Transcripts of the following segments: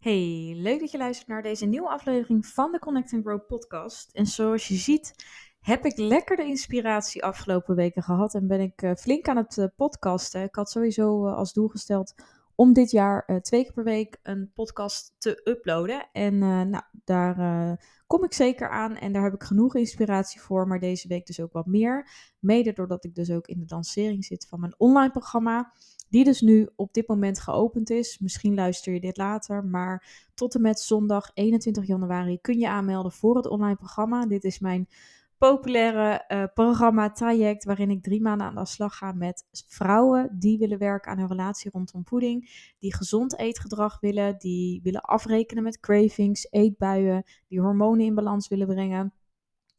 Hey, leuk dat je luistert naar deze nieuwe aflevering van de Connect and Grow podcast. En zoals je ziet, heb ik lekker de inspiratie afgelopen weken gehad en ben ik uh, flink aan het uh, podcasten. Ik had sowieso uh, als doel gesteld om dit jaar twee keer per week een podcast te uploaden. En nou, daar kom ik zeker aan en daar heb ik genoeg inspiratie voor, maar deze week dus ook wat meer. Mede doordat ik dus ook in de lancering zit van mijn online programma die dus nu op dit moment geopend is. Misschien luister je dit later, maar tot en met zondag 21 januari kun je aanmelden voor het online programma. Dit is mijn populaire uh, programma traject waarin ik drie maanden aan de slag ga met vrouwen die willen werken aan hun relatie rondom voeding, die gezond eetgedrag willen, die willen afrekenen met cravings, eetbuien, die hormonen in balans willen brengen.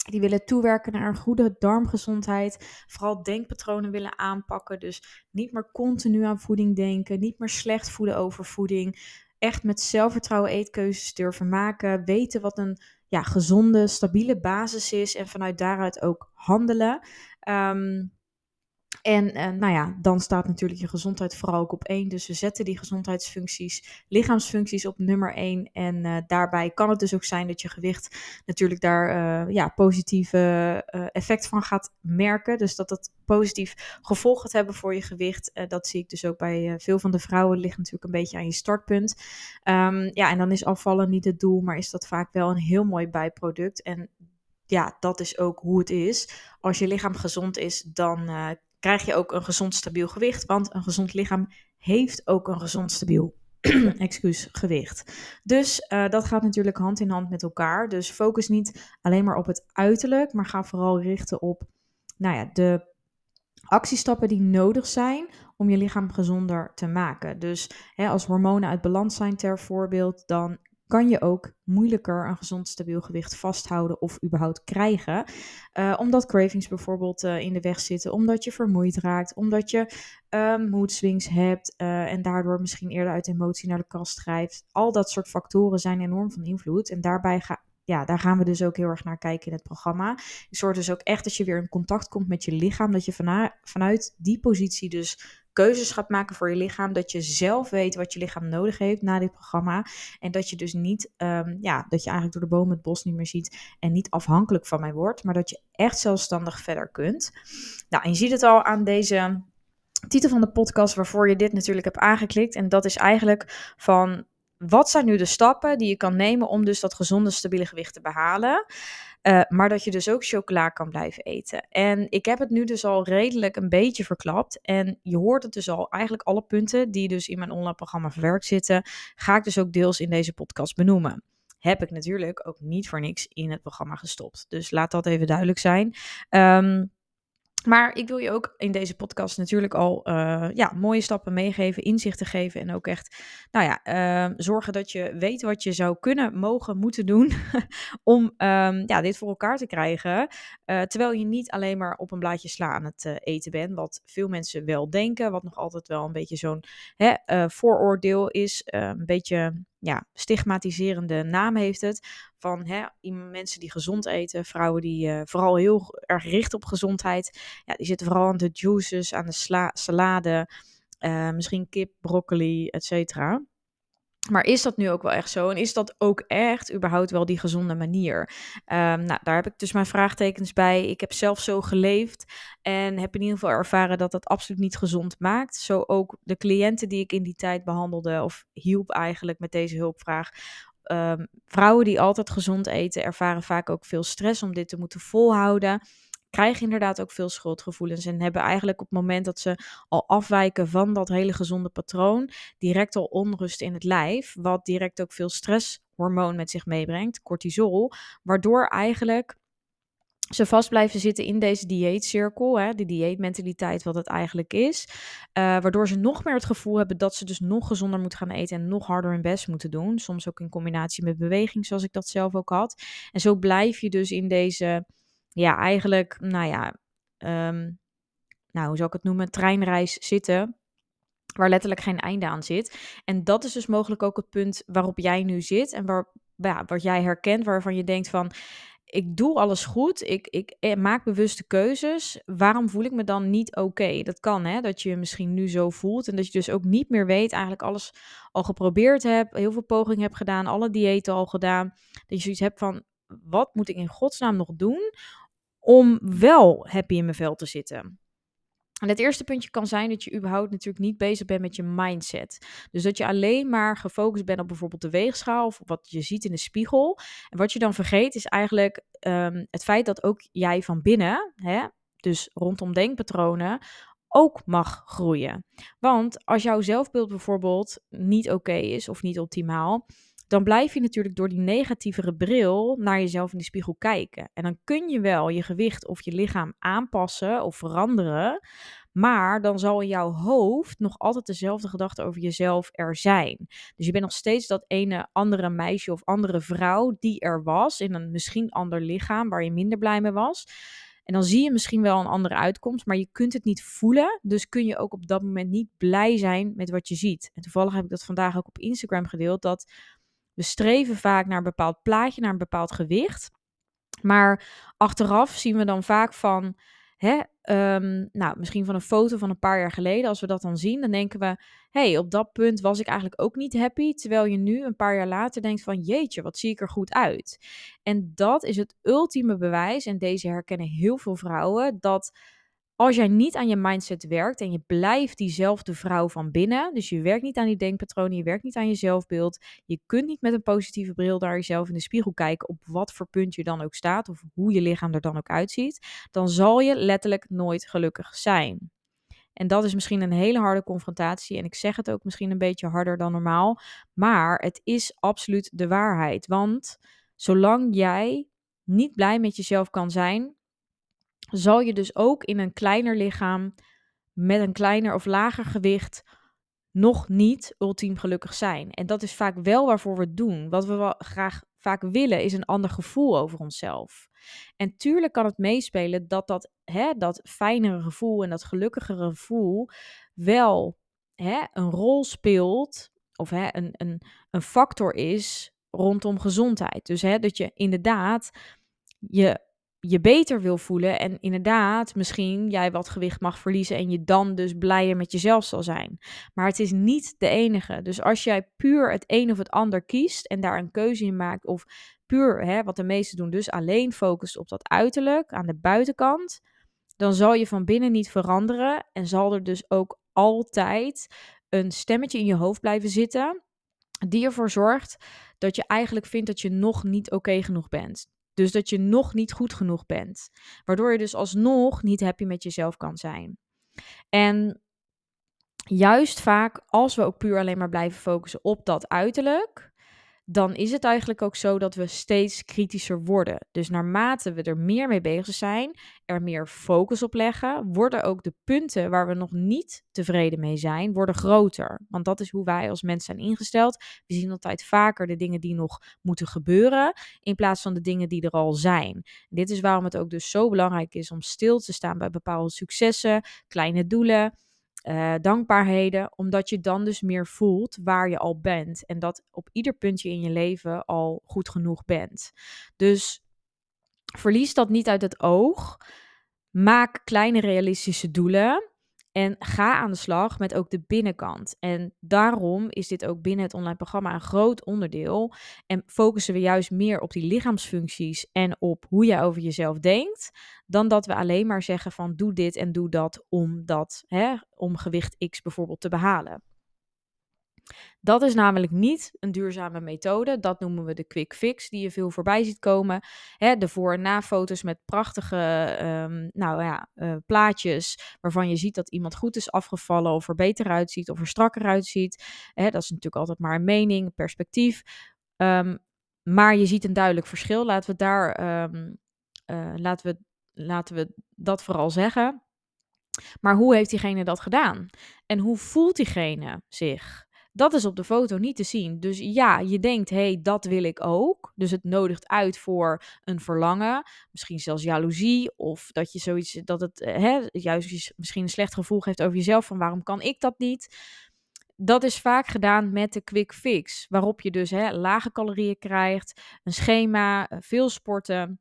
Die willen toewerken naar een goede darmgezondheid. Vooral denkpatronen willen aanpakken. Dus niet meer continu aan voeding denken. Niet meer slecht voeden over voeding. Echt met zelfvertrouwen eetkeuzes durven maken. Weten wat een ja, gezonde, stabiele basis is. En vanuit daaruit ook handelen. Um, en uh, nou ja, dan staat natuurlijk je gezondheid vooral ook op één. Dus we zetten die gezondheidsfuncties, lichaamsfuncties op nummer één. En uh, daarbij kan het dus ook zijn dat je gewicht natuurlijk daar uh, ja, positieve effect van gaat merken. Dus dat het positief gevolg gaat hebben voor je gewicht. dat zie ik dus ook bij veel van de vrouwen. Ligt natuurlijk een beetje aan je startpunt. Um, ja, en dan is afvallen niet het doel, maar is dat vaak wel een heel mooi bijproduct. En ja, dat is ook hoe het is. Als je lichaam gezond is, dan krijg je ook een gezond stabiel gewicht. Want een gezond lichaam heeft ook een gezond stabiel excuus, gewicht. Dus uh, dat gaat natuurlijk hand in hand met elkaar. Dus focus niet alleen maar op het uiterlijk, maar ga vooral richten op nou ja, de actiestappen die nodig zijn om je lichaam gezonder te maken. Dus hè, als hormonen uit balans zijn ter voorbeeld, dan kan je ook moeilijker een gezond stabiel gewicht vasthouden of überhaupt krijgen. Uh, omdat cravings bijvoorbeeld uh, in de weg zitten, omdat je vermoeid raakt, omdat je uh, hebt uh, en daardoor misschien eerder uit emotie naar de kast drijft. Al dat soort factoren zijn enorm van invloed en daarbij ga, ja, daar gaan we dus ook heel erg naar kijken in het programma. Je zorgt dus ook echt dat je weer in contact komt met je lichaam, dat je vanuit die positie dus keuzes gaat maken voor je lichaam. Dat je zelf weet wat je lichaam nodig heeft na dit programma. En dat je dus niet, um, ja, dat je eigenlijk door de boom het bos niet meer ziet. En niet afhankelijk van mij wordt. Maar dat je echt zelfstandig verder kunt. Nou, je ziet het al aan deze titel van de podcast waarvoor je dit natuurlijk hebt aangeklikt. En dat is eigenlijk van wat zijn nu de stappen die je kan nemen om dus dat gezonde, stabiele gewicht te behalen. Uh, maar dat je dus ook chocola kan blijven eten. En ik heb het nu dus al redelijk een beetje verklapt. En je hoort het dus al, eigenlijk alle punten die dus in mijn online programma verwerkt zitten, ga ik dus ook deels in deze podcast benoemen. Heb ik natuurlijk ook niet voor niks in het programma gestopt. Dus laat dat even duidelijk zijn. Um, maar ik wil je ook in deze podcast natuurlijk al uh, ja, mooie stappen meegeven, inzichten geven en ook echt nou ja, uh, zorgen dat je weet wat je zou kunnen, mogen, moeten doen om um, ja, dit voor elkaar te krijgen. Uh, terwijl je niet alleen maar op een blaadje sla aan het eten bent, wat veel mensen wel denken, wat nog altijd wel een beetje zo'n vooroordeel is, een beetje ja, stigmatiserende naam heeft het. Van hè, mensen die gezond eten, vrouwen die uh, vooral heel erg richten op gezondheid. Ja, die zitten vooral aan de juices, aan de salade, uh, misschien kip, broccoli, et cetera. Maar is dat nu ook wel echt zo? En is dat ook echt überhaupt wel die gezonde manier? Um, nou, daar heb ik dus mijn vraagtekens bij. Ik heb zelf zo geleefd en heb in ieder geval ervaren dat dat absoluut niet gezond maakt. Zo ook de cliënten die ik in die tijd behandelde of hielp eigenlijk met deze hulpvraag. Um, vrouwen die altijd gezond eten ervaren vaak ook veel stress om dit te moeten volhouden krijgen inderdaad ook veel schuldgevoelens en hebben eigenlijk op het moment dat ze al afwijken van dat hele gezonde patroon, direct al onrust in het lijf, wat direct ook veel stresshormoon met zich meebrengt, cortisol, waardoor eigenlijk ze vast blijven zitten in deze dieetcirkel, hè, die dieetmentaliteit wat het eigenlijk is, uh, waardoor ze nog meer het gevoel hebben dat ze dus nog gezonder moeten gaan eten en nog harder hun best moeten doen, soms ook in combinatie met beweging, zoals ik dat zelf ook had. En zo blijf je dus in deze ja, eigenlijk, nou ja, um, nou, hoe zou ik het noemen, treinreis zitten. Waar letterlijk geen einde aan zit. En dat is dus mogelijk ook het punt waarop jij nu zit. En waar, ja, wat jij herkent, waarvan je denkt van ik doe alles goed, ik, ik eh, maak bewuste keuzes. Waarom voel ik me dan niet oké? Dat kan, hè, dat je je misschien nu zo voelt en dat je dus ook niet meer weet, eigenlijk alles al geprobeerd hebt, heel veel pogingen hebt gedaan, alle diëten al gedaan. Dat je zoiets hebt van, wat moet ik in godsnaam nog doen om wel happy in mijn vel te zitten? En het eerste puntje kan zijn dat je überhaupt natuurlijk niet bezig bent met je mindset. Dus dat je alleen maar gefocust bent op bijvoorbeeld de weegschaal of wat je ziet in de spiegel. En wat je dan vergeet is eigenlijk ehm, het feit dat ook jij van binnen, hè, dus rondom denkpatronen, ook mag groeien. Want als jouw zelfbeeld bijvoorbeeld niet oké is of niet optimaal, dan blijf je natuurlijk door die negatievere bril naar jezelf in de spiegel kijken. En dan kun je wel je gewicht of je lichaam aanpassen of veranderen, maar dan zal in jouw hoofd nog altijd dezelfde gedachte over jezelf er zijn. Dus je bent nog steeds dat ene andere meisje of andere vrouw die er was in een misschien ander lichaam waar je minder blij mee was. En dan zie je misschien wel een andere uitkomst, maar je kunt het niet voelen. Dus kun je ook op dat moment niet blij zijn met wat je ziet. En toevallig heb ik dat vandaag ook op Instagram gedeeld. Dat we streven vaak naar een bepaald plaatje, naar een bepaald gewicht. Maar achteraf zien we dan vaak van, hè, um, nou, misschien van een foto van een paar jaar geleden, als we dat dan zien, dan denken we, hey, op dat punt was ik eigenlijk ook niet happy. Terwijl je nu een paar jaar later denkt van, jeetje, wat zie ik er goed uit. En dat is het ultieme bewijs, en deze herkennen heel veel vrouwen, dat als jij niet aan je mindset werkt en je blijft diezelfde vrouw van binnen, dus je werkt niet aan die denkpatronen, je werkt niet aan je zelfbeeld, je kunt niet met een positieve bril naar jezelf in de spiegel kijken op wat voor punt je dan ook staat of hoe je lichaam er dan ook uitziet, dan zal je letterlijk nooit gelukkig zijn. En dat is misschien een hele harde confrontatie en ik zeg het ook misschien een beetje harder dan normaal, maar het is absoluut de waarheid. Want zolang jij niet blij met jezelf kan zijn, zal je dus ook in een kleiner lichaam met een kleiner of lager gewicht nog niet ultiem gelukkig zijn. En dat is vaak wel waarvoor we het doen. Wat we graag vaak willen is een ander gevoel over onszelf. En tuurlijk kan het meespelen dat dat, hè, dat fijnere gevoel en dat gelukkigere gevoel wel hè, een rol speelt of hè, een, een, een factor is rondom gezondheid. Dus hè, dat je inderdaad je je beter wil voelen en inderdaad misschien jij wat gewicht mag verliezen en je dan dus blijer met jezelf zal zijn. Maar het is niet de enige. Dus als jij puur het een of het ander kiest en daar een keuze in maakt of puur, hè, wat de meesten doen, dus alleen focust op dat uiterlijk aan de buitenkant, dan zal je van binnen niet veranderen en zal er dus ook altijd een stemmetje in je hoofd blijven zitten die ervoor zorgt dat je eigenlijk vindt dat je nog niet oké genoeg bent. Dus dat je nog niet goed genoeg bent. Waardoor je dus alsnog niet happy met jezelf kan zijn. En juist vaak, als we ook puur alleen maar blijven focussen op dat uiterlijk, dan is het eigenlijk ook zo dat we steeds kritischer worden. Dus naarmate we er meer mee bezig zijn, er meer focus op leggen, worden ook de punten waar we nog niet tevreden mee zijn, worden groter. Want dat is hoe wij als mens zijn ingesteld. We zien altijd vaker de dingen die nog moeten gebeuren, in plaats van de dingen die er al zijn. dit is waarom het ook dus zo belangrijk is om stil te staan bij bepaalde successen, kleine doelen uh, dankbaarheden, omdat je dan dus meer voelt waar je al bent en dat op ieder puntje in je leven al goed genoeg bent. Dus verlies dat niet uit het oog. Maak kleine realistische doelen. En ga aan de slag met ook de binnenkant. En daarom is dit ook binnen het online programma een groot onderdeel. En focussen we juist meer op die lichaamsfuncties en op hoe jij over jezelf denkt. Dan dat we alleen maar zeggen van doe dit en doe dat om, dat, hè, om gewicht X bijvoorbeeld te behalen. Dat is namelijk niet een duurzame methode. Dat noemen we de quick fix, die je veel voorbij ziet komen. De voor- en na-foto's met prachtige um, nou ja, uh, plaatjes waarvan je ziet dat iemand goed is afgevallen of er beter uitziet of er strakker uitziet. Dat is natuurlijk altijd maar een mening, een perspectief. Um, maar je ziet een duidelijk verschil. Laten we daar, um, uh, laten we, laten we dat vooral zeggen. Maar hoe heeft diegene dat gedaan? En hoe voelt diegene zich? Dat is op de foto niet te zien. Dus ja, je denkt, hé, hey, dat wil ik ook. Dus het nodigt uit voor een verlangen. Misschien zelfs jaloezie. Of dat je zoiets, dat het eh, hè, juist misschien een slecht gevoel geeft over jezelf. Van waarom kan ik dat niet? Dat is vaak gedaan met de quick fix. Waarop je dus hè, lage calorieën krijgt, een schema, eh, veel sporten.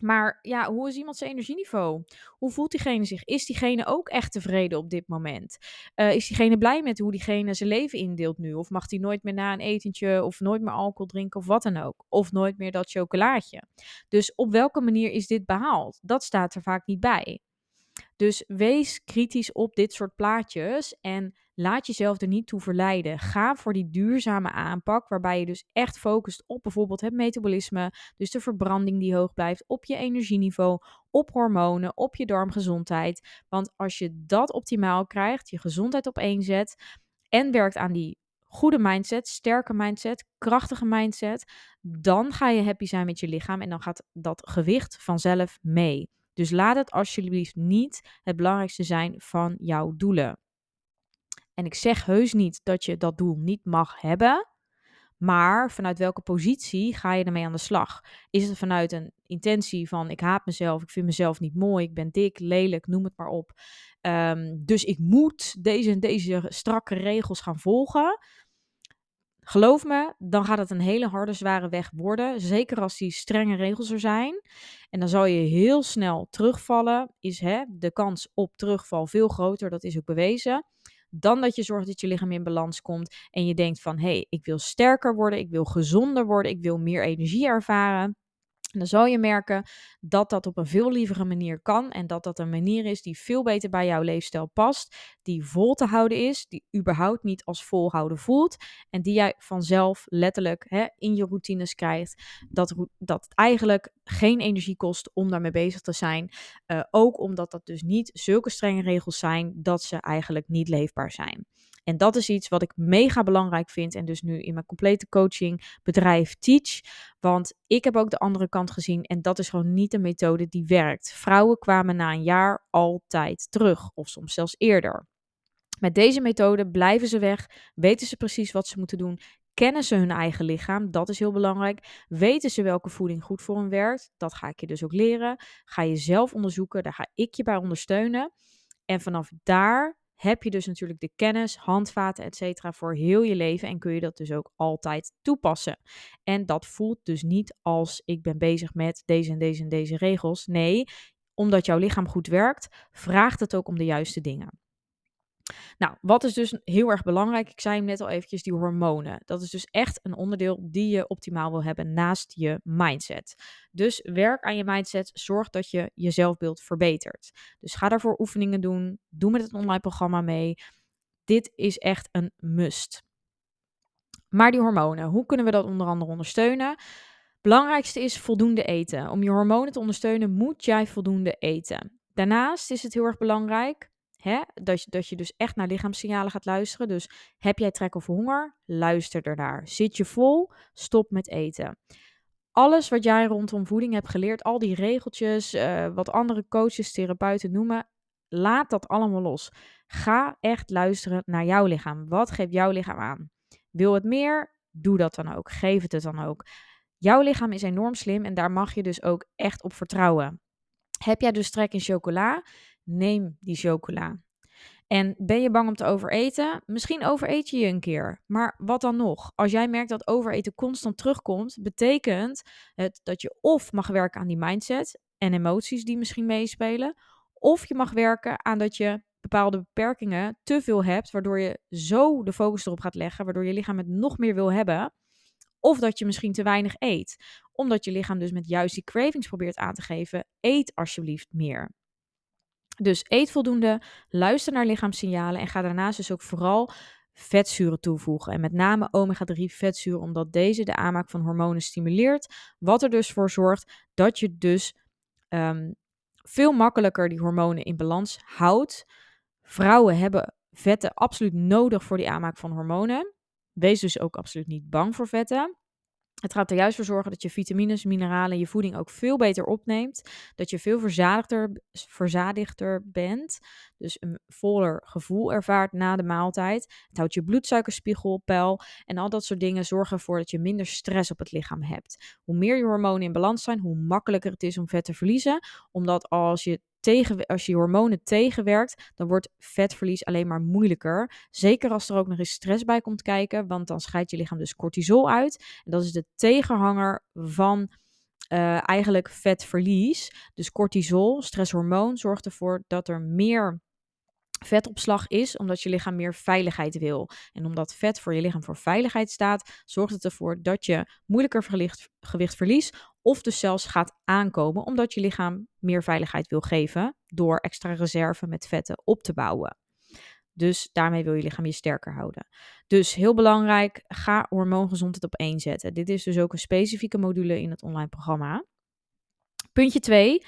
Maar ja, hoe is iemand zijn energieniveau? Hoe voelt diegene zich? Is diegene ook echt tevreden op dit moment? Uh, is diegene blij met hoe diegene zijn leven indeelt nu? Of mag hij nooit meer na een etentje of nooit meer alcohol drinken of wat dan ook? Of nooit meer dat chocolaatje? Dus op welke manier is dit behaald? Dat staat er vaak niet bij. Dus wees kritisch op dit soort plaatjes en laat jezelf er niet toe verleiden. Ga voor die duurzame aanpak, waarbij je dus echt focust op bijvoorbeeld het metabolisme, dus de verbranding die hoog blijft, op je energieniveau, op hormonen, op je darmgezondheid. Want als je dat optimaal krijgt, je gezondheid op één zet en werkt aan die goede mindset, sterke mindset, krachtige mindset, dan ga je happy zijn met je lichaam en dan gaat dat gewicht vanzelf mee. Dus laat het alsjeblieft niet het belangrijkste zijn van jouw doelen. En ik zeg heus niet dat je dat doel niet mag hebben. Maar vanuit welke positie ga je ermee aan de slag? Is het vanuit een intentie van ik haat mezelf, ik vind mezelf niet mooi, ik ben dik, lelijk, noem het maar op. Ehm, dus ik moet deze en deze strakke regels gaan volgen. Geloof me, dan gaat het een hele harde, zware weg worden. Zeker als die strenge regels er zijn. En dan zal je heel snel terugvallen. Is hè, de kans op terugval veel groter, dat is ook bewezen. Dan dat je zorgt dat je lichaam in balans komt. En je denkt van, hé, hey, ik wil sterker worden, ik wil gezonder worden, ik wil meer energie ervaren. Dan zal je merken dat dat op een veel lievere manier kan en dat dat een manier is die veel beter bij jouw leefstijl past, die vol te houden is, die überhaupt niet als volhouden voelt en die jij vanzelf letterlijk hè, in je routines krijgt. Dat, dat eigenlijk geen energie kost om daarmee bezig te zijn. Uh, ook omdat dat dus niet zulke strenge regels zijn dat ze eigenlijk niet leefbaar zijn. En dat is iets wat ik mega belangrijk vind en dus nu in mijn complete coaching bedrijf teach. Want ik heb ook de andere kant gezien en dat is gewoon niet een methode die werkt. Vrouwen kwamen na een jaar altijd terug of soms zelfs eerder. Met deze methode blijven ze weg, weten ze precies wat ze moeten doen, kennen ze hun eigen lichaam, dat is heel belangrijk. Weten ze welke voeding goed voor hen werkt, dat ga ik je dus ook leren. Ga je zelf onderzoeken, daar ga ik je bij ondersteunen. En vanaf daar heb je dus natuurlijk de kennis, handvaten, et cetera, voor heel je leven en kun je dat dus ook altijd toepassen. En dat voelt dus niet als ik ben bezig met deze en deze en deze regels. Nee, omdat jouw lichaam goed werkt, vraagt het ook om de juiste dingen. Nou, wat is dus heel erg belangrijk? Ik zei hem net al eventjes, die hormonen. Dat is dus echt een onderdeel die je optimaal wil hebben naast je mindset. Dus werk aan je mindset, zorg dat je je zelfbeeld verbetert. Dus ga daarvoor oefeningen doen, doe met het online programma mee. Dit is echt een must. Maar die hormonen, hoe kunnen we dat onder andere ondersteunen? Belangrijkste is voldoende eten. Om je hormonen te ondersteunen moet jij voldoende eten. Daarnaast is het heel erg belangrijk Hè? Dat, je, dat je dus echt naar lichaamssignalen gaat luisteren. Dus heb jij trek of honger? Luister ernaar. Zit je vol? Stop met eten. Alles wat jij rondom voeding hebt geleerd, al die regeltjes, uh, wat andere coaches, therapeuten noemen, laat dat allemaal los. Ga echt luisteren naar jouw lichaam. Wat geeft jouw lichaam aan? Wil het meer? Doe dat dan ook. Geef het het dan ook. Jouw lichaam is enorm slim en daar mag je dus ook echt op vertrouwen. Heb jij dus trek in chocola? Neem die chocola. En ben je bang om te overeten? Misschien overeet je je een keer. Maar wat dan nog? Als jij merkt dat overeten constant terugkomt, betekent het dat je of mag werken aan die mindset en emoties die misschien meespelen, of je mag werken aan dat je bepaalde beperkingen te veel hebt, waardoor je zo de focus erop gaat leggen, waardoor je lichaam het nog meer wil hebben. Of dat je misschien te weinig eet, omdat je lichaam dus met juist die cravings probeert aan te geven. Eet alsjeblieft meer. Dus eet voldoende, luister naar lichaamssignalen en ga daarnaast dus ook vooral vetzuren toevoegen. En met name omega-3 vetzuren, omdat deze de aanmaak van hormonen stimuleert. Wat er dus voor zorgt dat je dus um, veel makkelijker die hormonen in balans houdt. Vrouwen hebben vetten absoluut nodig voor die aanmaak van hormonen. Wees dus ook absoluut niet bang voor vetten. Het gaat er juist voor zorgen dat je vitamines, mineralen en je voeding ook veel beter opneemt. Dat je veel verzadigder, verzadigder bent. Dus een voller gevoel ervaart na de maaltijd. Het houdt je bloedsuikerspiegel op peil. En al dat soort dingen zorgen ervoor dat je minder stress op het lichaam hebt. Hoe meer je hormonen in balans zijn, hoe makkelijker het is om vet te verliezen. Omdat als je tegen, als je hormonen tegenwerkt, dan wordt vetverlies alleen maar moeilijker. Zeker als er ook nog eens stress bij komt kijken, want dan scheidt je lichaam dus cortisol uit. En dat is de tegenhanger van uh, eigenlijk vetverlies. Dus cortisol, stresshormoon, zorgt ervoor dat er meer vetopslag is, omdat je lichaam meer veiligheid wil. En omdat vet voor je lichaam voor veiligheid staat, zorgt het ervoor dat je moeilijker gewicht verliest. Of dus zelfs gaat aankomen, omdat je lichaam meer veiligheid wil geven door extra reserve met vetten op te bouwen. Dus daarmee wil je lichaam je sterker houden. Dus heel belangrijk, ga hormoongezondheid op één zetten. Dit is dus ook een specifieke module in het online programma. Puntje 2.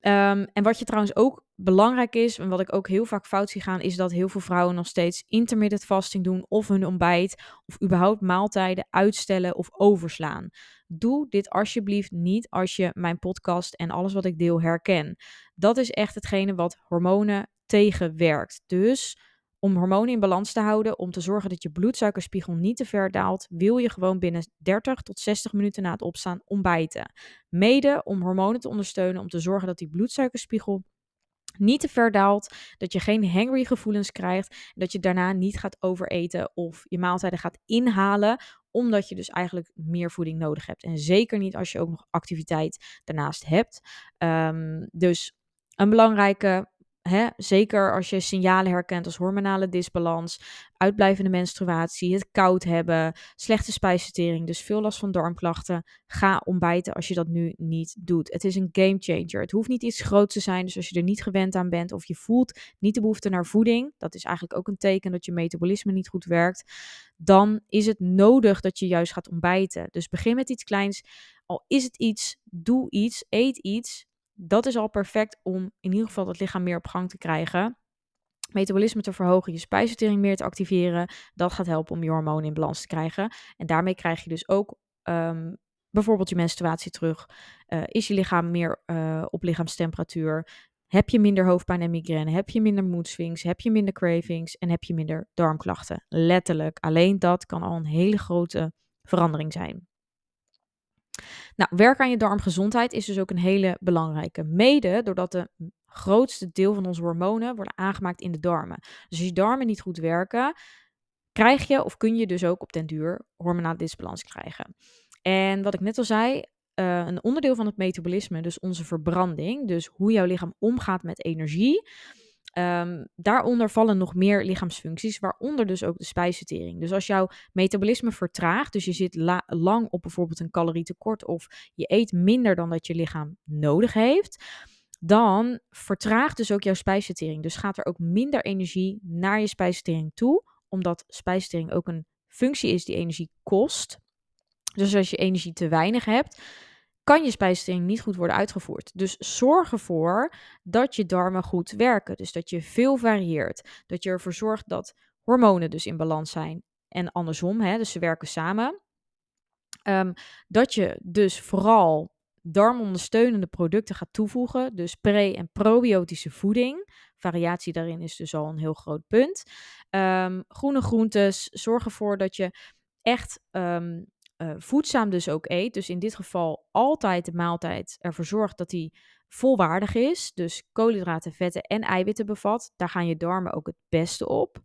Ehm, en wat je trouwens ook belangrijk is, en wat ik ook heel vaak fout zie gaan, is dat heel veel vrouwen nog steeds intermittent fasting doen of hun ontbijt of überhaupt maaltijden uitstellen of overslaan. Doe dit alsjeblieft niet als je mijn podcast en alles wat ik deel herken. Dat is echt hetgene wat hormonen tegenwerkt. Dus om hormonen in balans te houden, om te zorgen dat je bloedsuikerspiegel niet te ver daalt, wil je gewoon binnen 30 tot 60 minuten na het opstaan ontbijten. Mede om hormonen te ondersteunen, om te zorgen dat die bloedsuikerspiegel niet te ver daalt, dat je geen hangry gevoelens krijgt, dat je daarna niet gaat overeten of je maaltijden gaat inhalen, omdat je dus eigenlijk meer voeding nodig hebt. En zeker niet als je ook nog activiteit daarnaast hebt. Um, dus een belangrijke Hè, zeker als je signalen herkent als hormonale disbalans, uitblijvende menstruatie, het koud hebben, slechte spijsvertering, dus veel last van darmklachten. Ga ontbijten als je dat nu niet doet. Het is een game changer. Het hoeft niet iets groots te zijn, dus als je er niet gewend aan bent of je voelt niet de behoefte naar voeding, dat is eigenlijk ook een teken dat je metabolisme niet goed werkt, dan is het nodig dat je juist gaat ontbijten. Dus begin met iets kleins. Al is het iets, doe iets, eet iets dat is al perfect om in ieder geval het lichaam meer op gang te krijgen. Metabolisme te verhogen, je spijsvertering meer te activeren. Dat gaat helpen om je hormonen in balans te krijgen. En daarmee krijg je dus ook um, bijvoorbeeld je menstruatie terug. Uh, is je lichaam meer uh, op lichaamstemperatuur? Heb je minder hoofdpijn en migraine? Heb je minder mood swings? Heb je minder cravings? En heb je minder darmklachten? Letterlijk, alleen dat kan al een hele grote verandering zijn. Nou, werk aan je darmgezondheid is dus ook een hele belangrijke. Mede doordat de grootste deel van onze hormonen worden aangemaakt in de darmen. Dus als je darmen niet goed werken, krijg je of kun je dus ook op den duur hormonale disbalans krijgen. En wat ik net al zei, uh, een onderdeel van het metabolisme, dus onze verbranding, dus hoe jouw lichaam omgaat met energie, Um, daaronder vallen nog meer lichaamsfuncties, waaronder dus ook de spijsvertering. Dus als jouw metabolisme vertraagt, dus je zit lang op bijvoorbeeld een calorietekort of je eet minder dan dat je lichaam nodig heeft, dan vertraagt dus ook jouw spijsvertering. Dus gaat er ook minder energie naar je spijsvertering toe, omdat spijsvertering ook een functie is die energie kost. Dus als je energie te weinig hebt, kan je spijsvertering niet goed worden uitgevoerd. Dus zorg ervoor dat je darmen goed werken. Dus dat je veel varieert. Dat je ervoor zorgt dat hormonen dus in balans zijn. En andersom, hè, dus ze werken samen. Um, dat je dus vooral darmondersteunende producten gaat toevoegen. Dus pre- en probiotische voeding. Variatie daarin is dus al een heel groot punt. Um, groene groentes. Zorg ervoor dat je echt um, uh, voedzaam dus ook eet. Dus in dit geval altijd de maaltijd ervoor zorgt dat die volwaardig is. Dus koolhydraten, vetten en eiwitten bevat. Daar gaan je darmen ook het beste op.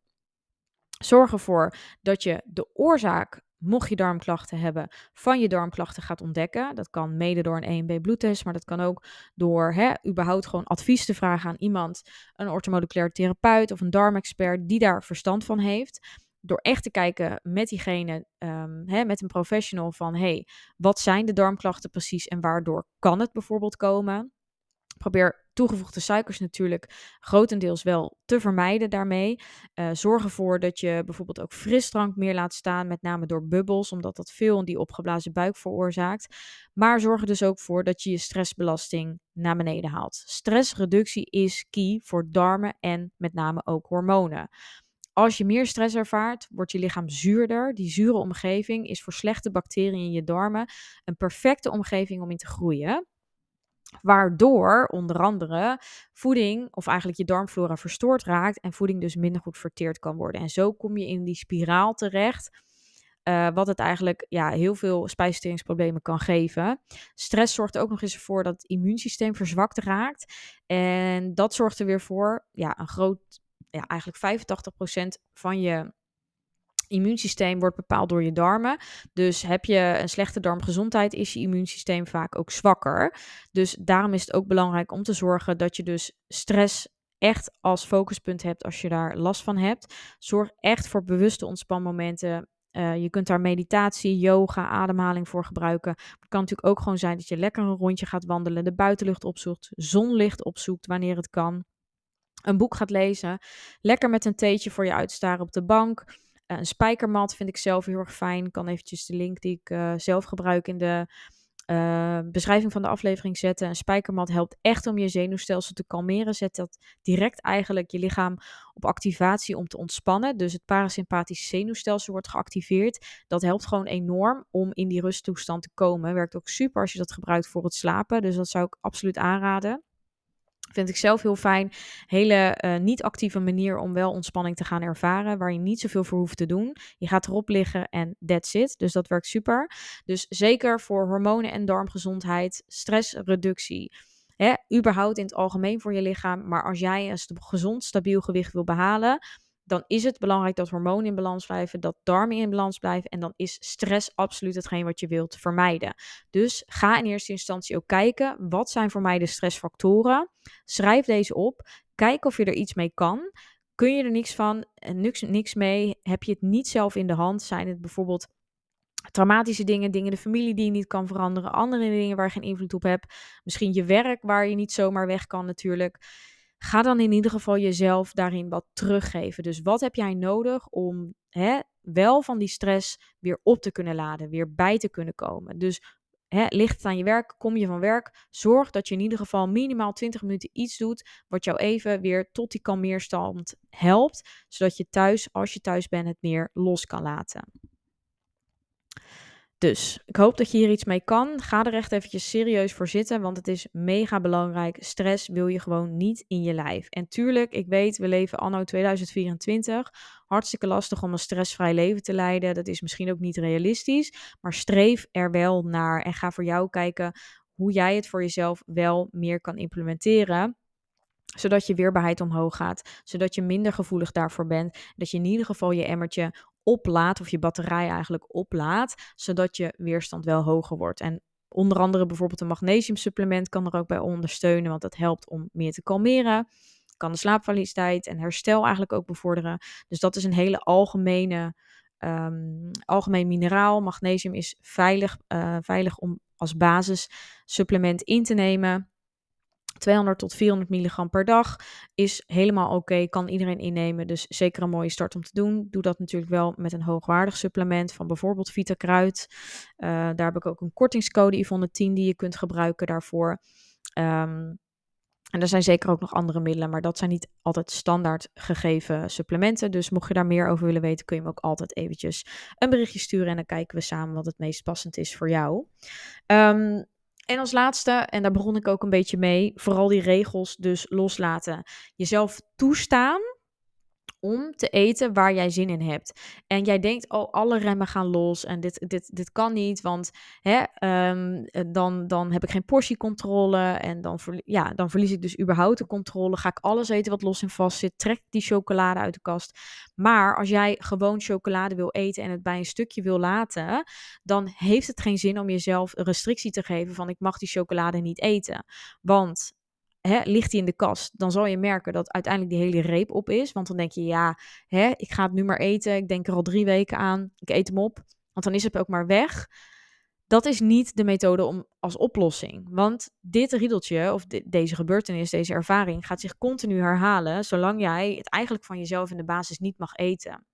Zorg ervoor dat je de oorzaak, mocht je darmklachten hebben, van je darmklachten gaat ontdekken. Dat kan mede door een EMB bloedtest, maar dat kan ook door hè, überhaupt gewoon advies te vragen aan iemand, een orthomoleculair therapeut of een darmexpert die daar verstand van heeft door echt te kijken met diegene, um, hè, met een professional van, hey, wat zijn de darmklachten precies en waardoor kan het bijvoorbeeld komen? Probeer toegevoegde suikers natuurlijk grotendeels wel te vermijden daarmee. Uh, zorg ervoor dat je bijvoorbeeld ook frisdrank meer laat staan, met name door bubbels, omdat dat veel in die opgeblazen buik veroorzaakt. Maar zorg er dus ook voor dat je je stressbelasting naar beneden haalt. Stressreductie is key voor darmen en met name ook hormonen. Als je meer stress ervaart, wordt je lichaam zuurder. Die zure omgeving is voor slechte bacteriën in je darmen een perfecte omgeving om in te groeien. Waardoor onder andere voeding, of eigenlijk je darmflora, verstoord raakt en voeding dus minder goed verteerd kan worden. En zo kom je in die spiraal terecht. Uh, wat het eigenlijk ja, heel veel spijsverteringsproblemen kan geven. Stress zorgt ook nog eens ervoor dat het immuunsysteem verzwakt raakt. En dat zorgt er weer voor ja, een groot ja, eigenlijk 85% van je immuunsysteem wordt bepaald door je darmen. Dus heb je een slechte darmgezondheid, is je immuunsysteem vaak ook zwakker. Dus daarom is het ook belangrijk om te zorgen dat je dus stress echt als focuspunt hebt als je daar last van hebt. Zorg echt voor bewuste ontspanmomenten. Uh, je kunt daar meditatie, yoga, ademhaling voor gebruiken. Het kan natuurlijk ook gewoon zijn dat je lekker een rondje gaat wandelen, de buitenlucht opzoekt, zonlicht opzoekt wanneer het kan. Een boek gaat lezen, lekker met een theetje voor je uitstaren op de bank. Uh, een spijkermat vind ik zelf heel erg fijn. Ik kan eventjes de link die ik uh, zelf gebruik in de uh, beschrijving van de aflevering zetten. Een spijkermat helpt echt om je zenuwstelsel te kalmeren. Zet dat direct eigenlijk je lichaam op activatie om te ontspannen. Dus het parasympathische zenuwstelsel wordt geactiveerd. Dat helpt gewoon enorm om in die rusttoestand te komen. Werkt ook super als je dat gebruikt voor het slapen. Dus dat zou ik absoluut aanraden. Vind ik zelf heel fijn. Hele uh, niet-actieve manier om wel ontspanning te gaan ervaren. Waar je niet zoveel voor hoeft te doen. Je gaat erop liggen en that's it. Dus dat werkt super. Dus zeker voor hormonen en darmgezondheid, stressreductie. Hè, überhaupt in het algemeen voor je lichaam. Maar als jij een gezond, stabiel gewicht wil behalen dan is het belangrijk dat hormonen in balans blijven, dat darmen in balans blijven. En dan is stress absoluut hetgeen wat je wilt vermijden. Dus ga in eerste instantie ook kijken, wat zijn voor mij de stressfactoren? Schrijf deze op. Kijk of je er iets mee kan. Kun je er niks van, niks, niks mee? Heb je het niet zelf in de hand? Zijn het bijvoorbeeld traumatische dingen, dingen in de familie die je niet kan veranderen, andere dingen waar je geen invloed op hebt, misschien je werk waar je niet zomaar weg kan natuurlijk ga dan in ieder geval jezelf daarin wat teruggeven. Dus wat heb jij nodig om hè, wel van die stress weer op te kunnen laden, weer bij te kunnen komen? Dus hè, ligt het aan je werk, kom je van werk, zorg dat je in ieder geval minimaal 20 minuten iets doet wat jou even weer tot die kalmeerstand helpt, zodat je thuis, als je thuis bent, het meer los kan laten. Dus ik hoop dat je hier iets mee kan. Ga er echt eventjes serieus voor zitten, want het is mega belangrijk. Stress wil je gewoon niet in je lijf. En tuurlijk, ik weet, we leven anno 2024. Hartstikke lastig om een stressvrij leven te leiden. Dat is misschien ook niet realistisch, maar streef er wel naar en ga voor jou kijken hoe jij het voor jezelf wel meer kan implementeren zodat je weerbaarheid omhoog gaat, zodat je minder gevoelig daarvoor bent, dat je in ieder geval je emmertje oplaadt of je batterij eigenlijk oplaadt, zodat je weerstand wel hoger wordt. En onder andere bijvoorbeeld een magnesiumsupplement kan er ook bij ondersteunen, want dat helpt om meer te kalmeren. Kan de slaapkwaliteit en herstel eigenlijk ook bevorderen. Dus dat is een hele algemene, um, algemeen mineraal. Magnesium is veilig, uh, veilig om als basissupplement in te nemen. 200 tot 400 milligram per dag is helemaal oké, kan iedereen innemen. Dus zeker een mooie start om te doen. Doe dat natuurlijk wel met een hoogwaardig supplement van bijvoorbeeld Vita Kruid. Uh, daar heb ik ook een kortingscode Yvonne 10 die je kunt gebruiken daarvoor. Um, en er zijn zeker ook nog andere middelen, maar dat zijn niet altijd standaard gegeven supplementen. Dus mocht je daar meer over willen weten, kun je me ook altijd eventjes een berichtje sturen en dan kijken we samen wat het meest passend is voor jou. Um, en als laatste, en daar begon ik ook een beetje mee, vooral die regels dus loslaten. Jezelf toestaan om te eten waar jij zin in hebt. En jij denkt, oh, alle remmen gaan los en dit, dit, dit kan niet, want hè, um, dan, dan heb ik geen portiecontrole en dan, ja, dan verlies ik dus überhaupt de controle. Ga ik alles eten wat los en vast zit, trek die chocolade uit de kast. Maar als jij gewoon chocolade wil eten en het bij een stukje wil laten, dan heeft het geen zin om jezelf een restrictie te geven van ik mag die chocolade niet eten. Want hè, ligt hij in de kast, dan zal je merken dat uiteindelijk die hele reep op is. Want dan denk je, ja, hè, ik ga het nu maar eten. Ik denk er al drie weken aan. Ik eet hem op. Want dan is het ook maar weg. Dat is niet de methode om als oplossing. Want dit riedeltje, of deze gebeurtenis, deze ervaring, gaat zich continu herhalen. Zolang jij het eigenlijk van jezelf in de basis niet mag eten.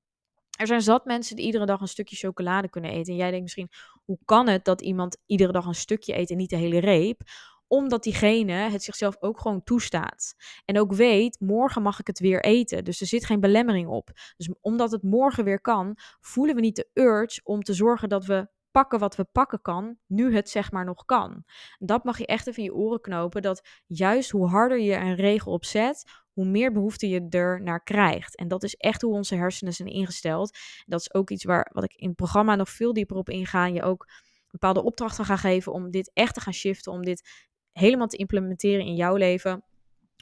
Er zijn zat mensen die iedere dag een stukje chocolade kunnen eten. En jij denkt misschien, hoe kan het dat iemand iedere dag een stukje eet en niet de hele reep? Omdat diegene het zichzelf ook gewoon toestaat. En ook weet, morgen mag ik het weer eten. Dus er zit geen belemmering op. Dus omdat het morgen weer kan, voelen we niet de urge om te zorgen dat we pakken wat we pakken kan, nu het zeg maar nog kan. Dat mag je echt even in je oren knopen, dat juist hoe harder je een regel opzet, hoe meer behoefte je er naar krijgt. En dat is echt hoe onze hersenen zijn ingesteld. Dat is ook iets waar wat ik in het programma nog veel dieper op inga. Je ook bepaalde opdrachten gaan geven om dit echt te gaan shiften, om dit helemaal te implementeren in jouw leven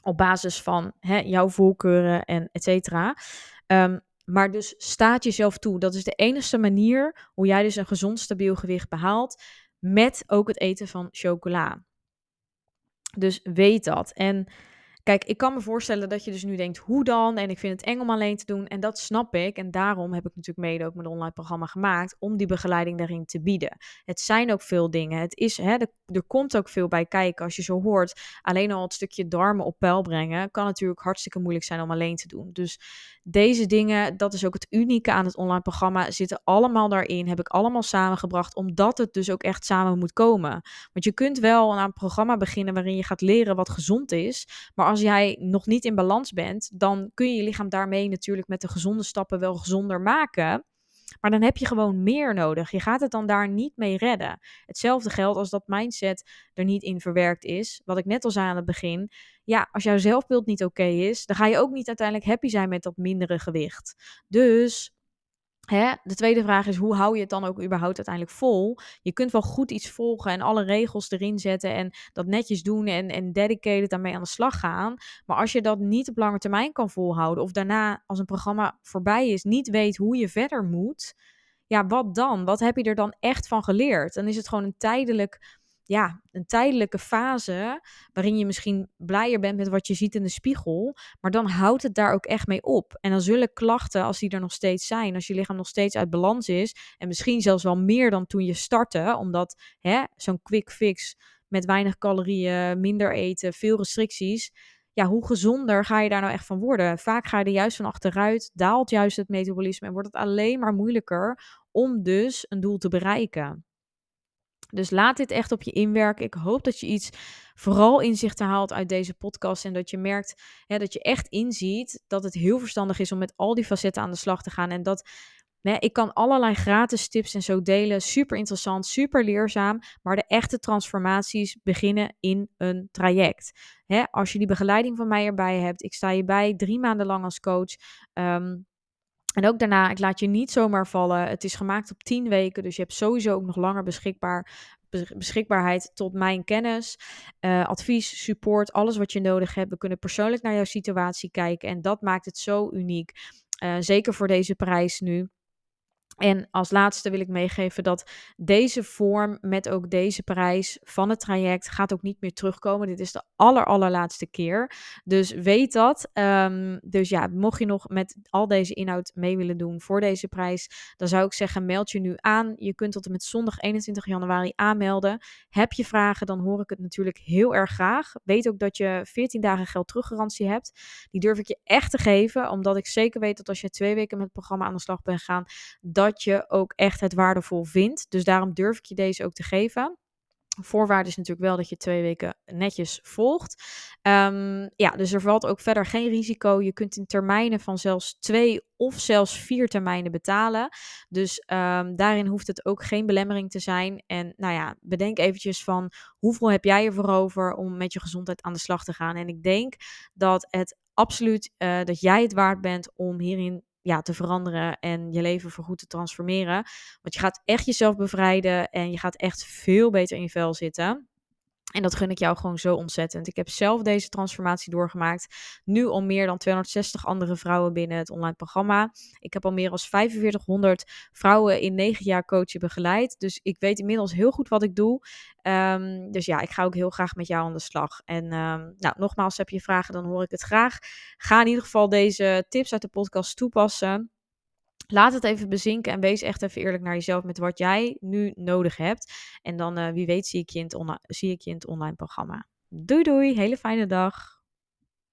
op basis van hè, jouw voorkeuren en et cetera. Ehm, Maar dus staat jezelf toe. Dat is de enige manier hoe jij dus een gezond, stabiel gewicht behaalt. Met ook het eten van chocola. Dus weet dat. En Kijk, ik kan me voorstellen dat je dus nu denkt, hoe dan? En ik vind het eng om alleen te doen. En dat snap ik. En daarom heb ik natuurlijk mede ook mijn online programma gemaakt om die begeleiding daarin te bieden. Het zijn ook veel dingen. Het is, hè, er, er komt ook veel bij kijken. Als je zo hoort, alleen al het stukje darmen op peil brengen, kan natuurlijk hartstikke moeilijk zijn om alleen te doen. Dus deze dingen, dat is ook het unieke aan het online programma, zitten allemaal daarin. Heb ik allemaal samengebracht, omdat het dus ook echt samen moet komen. Want je kunt wel aan een programma beginnen waarin je gaat leren wat gezond is. Maar als jij nog niet in balans bent, dan kun je je lichaam daarmee natuurlijk met de gezonde stappen wel gezonder maken. Maar dan heb je gewoon meer nodig. Je gaat het dan daar niet mee redden. Hetzelfde geldt als dat mindset er niet in verwerkt is. Wat ik net al zei aan het begin. Ja, als jouw zelfbeeld niet oké is, dan ga je ook niet uiteindelijk happy zijn met dat mindere gewicht. Dus Hè? De tweede vraag is, hoe hou je het dan ook überhaupt uiteindelijk vol? Je kunt wel goed iets volgen en alle regels erin zetten en dat netjes doen en, en dedicated daarmee aan de slag gaan. Maar als je dat niet op lange termijn kan volhouden of daarna als een programma voorbij is, niet weet hoe je verder moet, ja, wat dan? Wat heb je er dan echt van geleerd? Dan is het gewoon een tijdelijk ja, een tijdelijke fase waarin je misschien blijer bent met wat je ziet in de spiegel, maar dan houdt het daar ook echt mee op. En dan zullen klachten, als die er nog steeds zijn, als je lichaam nog steeds uit balans is, en misschien zelfs wel meer dan toen je startte, omdat zo'n quick fix met weinig calorieën, minder eten, veel restricties, ja, hoe gezonder ga je daar nou echt van worden? Vaak ga je er juist van achteruit, daalt juist het metabolisme en wordt het alleen maar moeilijker om dus een doel te bereiken. Dus laat dit echt op je inwerken. Ik hoop dat je iets vooral inzichten haalt uit deze podcast. En dat je merkt dat je echt inziet dat het heel verstandig is om met al die facetten aan de slag te gaan. En dat ik kan allerlei gratis tips en zo delen. Super interessant, super leerzaam. Maar de echte transformaties beginnen in een traject. Hè, als je die begeleiding van mij erbij hebt, ik sta je bij drie maanden lang als coach. Um, en ook daarna, ik laat je niet zomaar vallen. Het is gemaakt op 10 weken, dus je hebt sowieso ook nog langer beschikbaar, beschikbaarheid tot mijn kennis, uh, advies, support, alles wat je nodig hebt. We kunnen persoonlijk naar jouw situatie kijken en dat maakt het zo uniek. Uh, zeker voor deze prijs nu. En als laatste wil ik meegeven dat deze vorm met ook deze prijs van het traject gaat ook niet meer terugkomen. Dit is de aller, allerlaatste keer. Dus weet dat. Um, dus ja, mocht je nog met al deze inhoud mee willen doen voor deze prijs, dan zou ik zeggen meld je nu aan. Je kunt tot en met zondag 21 januari aanmelden. Heb je vragen, dan hoor ik het natuurlijk heel erg graag. Weet ook dat je 14 dagen geld teruggarantie hebt. Die durf ik je echt te geven, omdat ik zeker weet dat als je twee weken met het programma aan de slag bent gaan, je ook echt het waardevol vindt. Dus daarom durf ik je deze ook te geven. Voorwaarde is natuurlijk wel dat je twee weken netjes volgt. Um, ja, dus er valt ook verder geen risico. Je kunt in termijnen van zelfs twee of zelfs vier termijnen betalen. Dus um, daarin hoeft het ook geen belemmering te zijn. En nou ja, bedenk eventjes van hoeveel heb jij ervoor over om met je gezondheid aan de slag te gaan. En ik denk dat het absoluut uh, dat jij het waard bent om hierin ja, te veranderen en je leven voorgoed te transformeren. Want je gaat echt jezelf bevrijden en je gaat echt veel beter in je vel zitten. En dat gun ik jou gewoon zo ontzettend. Ik heb zelf deze transformatie doorgemaakt. Nu al meer dan 260 andere vrouwen binnen het online programma. Ik heb al meer dan 4500 vrouwen in 9 jaar coachen begeleid. Dus ik weet inmiddels heel goed wat ik doe. Um, dus ja, ik ga ook heel graag met jou aan de slag. En um, nou, nogmaals, heb je vragen, dan hoor ik het graag. Ga in ieder geval deze tips uit de podcast toepassen. Laat het even bezinken en wees echt even eerlijk naar jezelf met wat jij nu nodig hebt. En dan, uh, wie weet, zie ik, je in het zie ik je in het online programma. Doei doei, hele fijne dag.